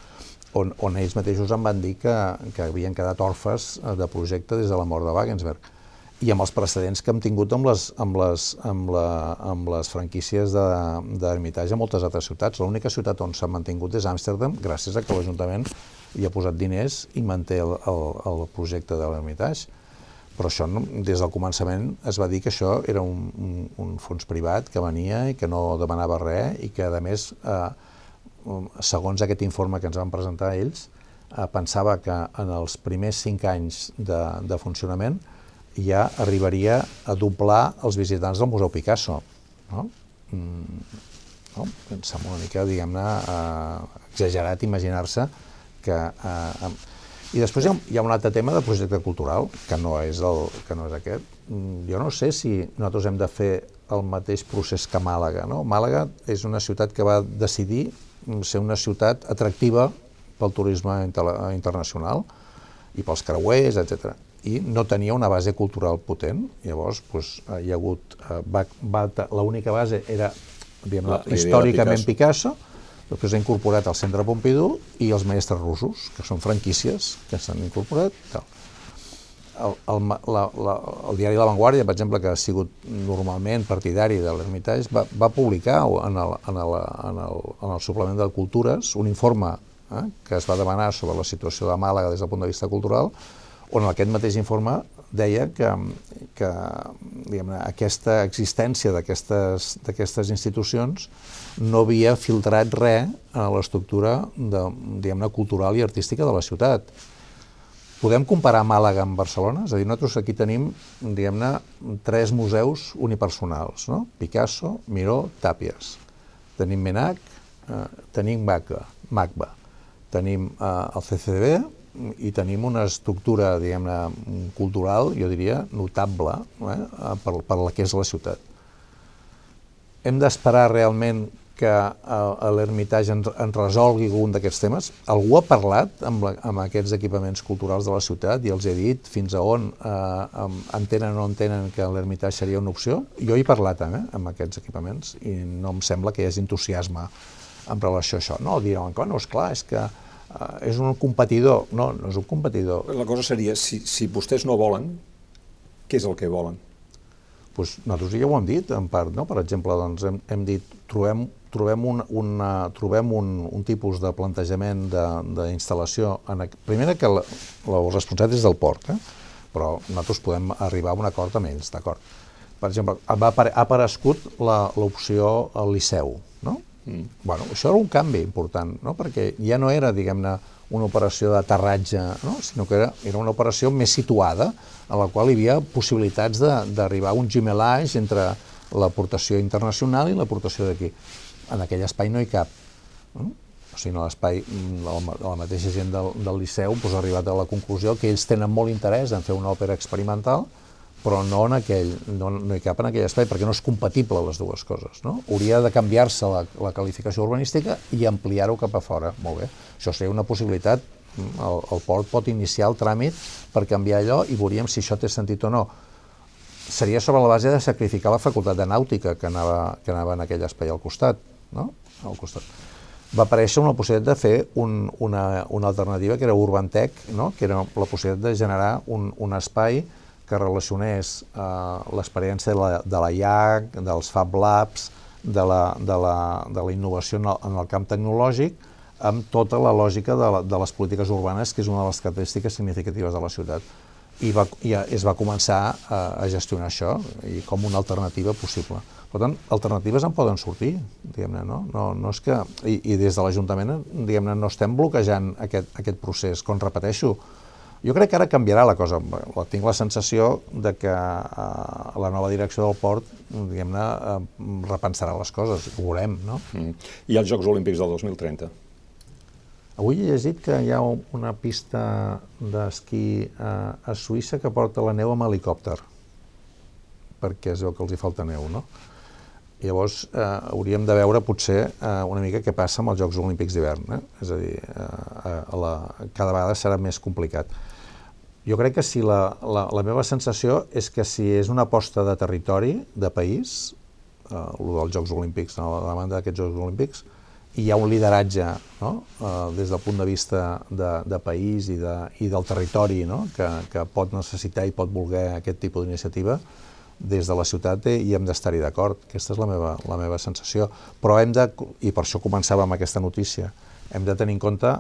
on, on ells mateixos em van dir que, que havien quedat orfes eh, de projecte des de la mort de Wagensberg i amb els precedents que hem tingut amb les, amb les, amb la, amb les franquícies d'Hermitage a moltes altres ciutats. L'única ciutat on s'ha mantingut és Amsterdam, gràcies a que l'Ajuntament hi ha posat diners i manté el, el, el projecte de l'Hermitage però això des del començament es va dir que això era un, un, un fons privat que venia i que no demanava res i que a més, eh, segons aquest informe que ens van presentar ells, eh, pensava que en els primers cinc anys de, de funcionament ja arribaria a doblar els visitants del Museu Picasso. No? Mm, no? Em sembla una mica, diguem-ne, eh, exagerat imaginar-se que eh, i després hi ha, hi ha un altre tema de projecte cultural, que no és, el, que no és aquest. Mm, jo no sé si nosaltres hem de fer el mateix procés que Màlaga. No? Màlaga és una ciutat que va decidir ser una ciutat atractiva pel turisme internacional i pels creuers, etc. I no tenia una base cultural potent. Llavors, doncs, hi ha hagut... Eh, va, va, L'única base era diguem, la, històricament Picasso, Picasso Després ha incorporat el Centre Pompidou i els mestres russos, que són franquícies que s'han incorporat. Tal. El, el, la, la, el diari La Vanguardia, per exemple, que ha sigut normalment partidari de l'Hermitage, va, va publicar en el, en, el, en, el, en el suplement de Cultures un informe eh, que es va demanar sobre la situació de Màlaga des del punt de vista cultural, on en aquest mateix informe deia que, que aquesta existència d'aquestes institucions no havia filtrat res a l'estructura cultural i artística de la ciutat. Podem comparar Màlaga amb Barcelona? És a dir, nosaltres aquí tenim, diguem-ne, tres museus unipersonals, no? Picasso, Miró, Tàpies. Tenim Menac, eh, tenim MACBA. Tenim eh, el CCDB, i tenim una estructura, diguem-ne, cultural, jo diria, notable eh, per, per la que és la ciutat. Hem d'esperar realment que l'Hermitage ens, ens resolgui algun d'aquests temes? Algú ha parlat amb, la, amb aquests equipaments culturals de la ciutat i els he dit fins a on eh, entenen o no entenen que l'Hermitage seria una opció? Jo he parlat eh, amb aquests equipaments i no em sembla que hi hagi entusiasme en relació a això. No, diuen que no, és clar, és que eh, és un competidor. No, no és un competidor. La cosa seria, si, si vostès no volen, què és el que volen? Pues nosaltres ja ho hem dit, en part. No? Per exemple, doncs, hem, hem dit trobem, trobem, un, una, trobem un, un tipus de plantejament d'instal·lació. Primera, que la, la responsabilitat és del port, eh? però nosaltres podem arribar a un acord amb ells, d'acord? Per exemple, ha, ha aparegut l'opció al Liceu, no? Mm. Bueno, això era un canvi important, no? perquè ja no era, diguem-ne, una operació d'aterratge, no? sinó que era, era una operació més situada, a la qual hi havia possibilitats d'arribar a un gemelage entre l'aportació internacional i l'aportació d'aquí. En aquell espai no hi cap. No? O sigui, l'espai, la, la mateixa gent del, del Liceu pues, ha arribat a la conclusió que ells tenen molt interès en fer una òpera experimental, però no, en aquell, no, no hi cap en aquell espai, perquè no és compatible les dues coses. No? Hauria de canviar-se la, la qualificació urbanística i ampliar-ho cap a fora. Molt bé. Això seria una possibilitat. El, el port pot iniciar el tràmit per canviar allò i veuríem si això té sentit o no. Seria sobre la base de sacrificar la facultat de nàutica que anava, que anava en aquell espai al costat. No? Al costat. Va aparèixer una possibilitat de fer un, una, una alternativa que era Urbantec, no? que era la possibilitat de generar un, un espai que relacionés eh, l'experiència de, la, de la IAC, dels Fab Labs, de la, de la, de la innovació en el, en el camp tecnològic, amb tota la lògica de, la, de les polítiques urbanes, que és una de les característiques significatives de la ciutat. I, va, i es va començar a, a gestionar això i com una alternativa possible. Per tant, alternatives en poden sortir, diguem-ne, no? No, no és que... I, i des de l'Ajuntament, diguem-ne, no estem bloquejant aquest, aquest procés. Com repeteixo, jo crec que ara canviarà la cosa. Tinc la sensació de que eh, la nova direcció del port, diguem-ne, eh, repensarà les coses, ho veurem, no? Mm. I els Jocs Olímpics del 2030? Avui he llegit que hi ha una pista d'esquí a, a Suïssa que porta la neu amb helicòpter, perquè es veu que els hi falta neu, no? Llavors, eh, hauríem de veure potser eh, una mica què passa amb els Jocs Olímpics d'hivern. Eh? És a dir, eh, a la, cada vegada serà més complicat. Jo crec que si la, la, la meva sensació és que si és una aposta de territori, de país, eh, el dels Jocs Olímpics, la demanda d'aquests Jocs Olímpics, hi ha un lideratge no? eh, des del punt de vista de, de país i, de, i del territori no? que, que pot necessitar i pot voler aquest tipus d'iniciativa, des de la ciutat i hem d'estar-hi d'acord. Aquesta és la meva, la meva sensació. Però hem de, i per això començava amb aquesta notícia, hem de tenir en compte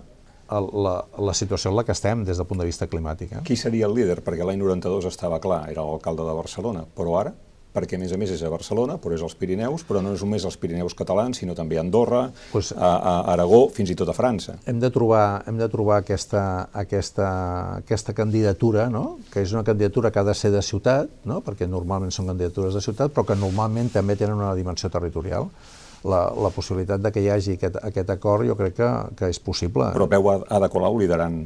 la, la situació en la que estem des del punt de vista climàtic. Eh? Qui seria el líder? Perquè l'any 92 estava clar, era l'alcalde de Barcelona, però ara perquè a més a més és a Barcelona, però és als Pirineus, però no és només els Pirineus catalans, sinó també a Andorra, pues, a, a Aragó, fins i tot a França. Hem de trobar, hem de trobar aquesta, aquesta, aquesta candidatura, no? que és una candidatura que ha de ser de ciutat, no? perquè normalment són candidatures de ciutat, però que normalment també tenen una dimensió territorial. La, la possibilitat de que hi hagi aquest, aquest acord jo crec que, que és possible. Però veu Ada Colau liderant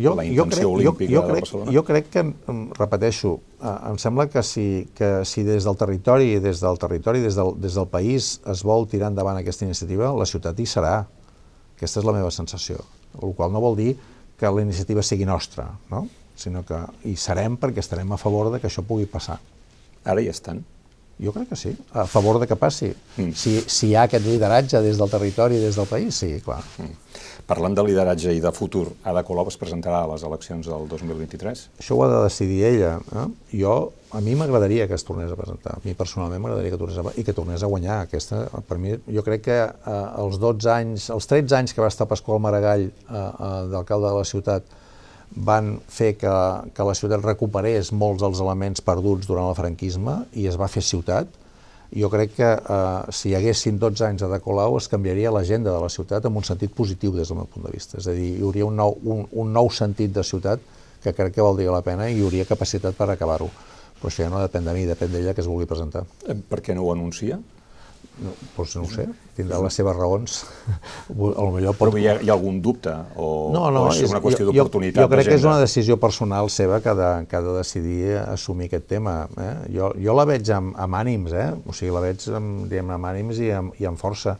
jo, la intenció jo crec, olímpica jo, jo crec, de Barcelona? Jo crec que, repeteixo, eh, em sembla que si, que si des del territori, des del territori, des del, des del país es vol tirar endavant aquesta iniciativa, la ciutat hi serà. Aquesta és la meva sensació. El qual no vol dir que la iniciativa sigui nostra, no? sinó que hi serem perquè estarem a favor de que això pugui passar. Ara hi estan? Jo crec que sí, a favor de que passi. Mm. Si, si hi ha aquest lideratge des del territori, des del país, sí, clar. Mm. Parlant de lideratge i de futur, Ada Colau es presentarà a les eleccions del 2023? Això ho ha de decidir ella. Eh? Jo, a mi m'agradaria que es tornés a presentar. A mi personalment m'agradaria que tornés a, i que tornés a guanyar. Aquesta, per mi, jo crec que eh, els 12 anys, els 13 anys que va estar Pasqual Maragall eh, eh, d'alcalde de la ciutat van fer que, que la ciutat recuperés molts dels elements perduts durant el franquisme i es va fer ciutat jo crec que eh, si hi haguessin 12 anys de Colau es canviaria l'agenda de la ciutat en un sentit positiu des del meu punt de vista. És a dir, hi hauria un nou, un, un nou sentit de ciutat que crec que valdria la pena i hi hauria capacitat per acabar-ho. Però això ja no depèn de mi, depèn d'ella que es vulgui presentar. Per què no ho anuncia? No, doncs no ho sé, tindrà les seves raons. <laughs> a lo millor pot... Però hi ha, hi ha algun dubte? O, no, no, o és una qüestió d'oportunitat? Jo, jo crec que és una decisió personal seva que ha de, que ha de decidir assumir aquest tema. Eh? Jo, jo la veig amb, amb ànims, eh? o sigui, la veig amb, diguem, amb ànims i amb, i amb força.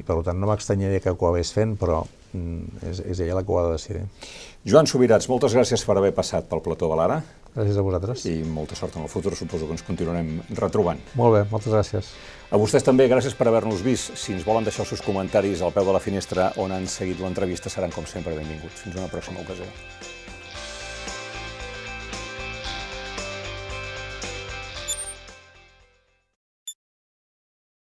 I per tant no m'extanyaria que ho hagués fent, però mm, és, és ella la que ho ha de decidir. Joan Subirats, moltes gràcies per haver passat pel plató de l'Ara. Gràcies a vosaltres. I molta sort en el futur, suposo que ens continuarem retrobant. Molt bé, moltes gràcies. A vostès també, gràcies per haver-nos vist. Si ens volen deixar els seus comentaris al peu de la finestra on han seguit l'entrevista, seran com sempre benvinguts. Fins una pròxima ocasió.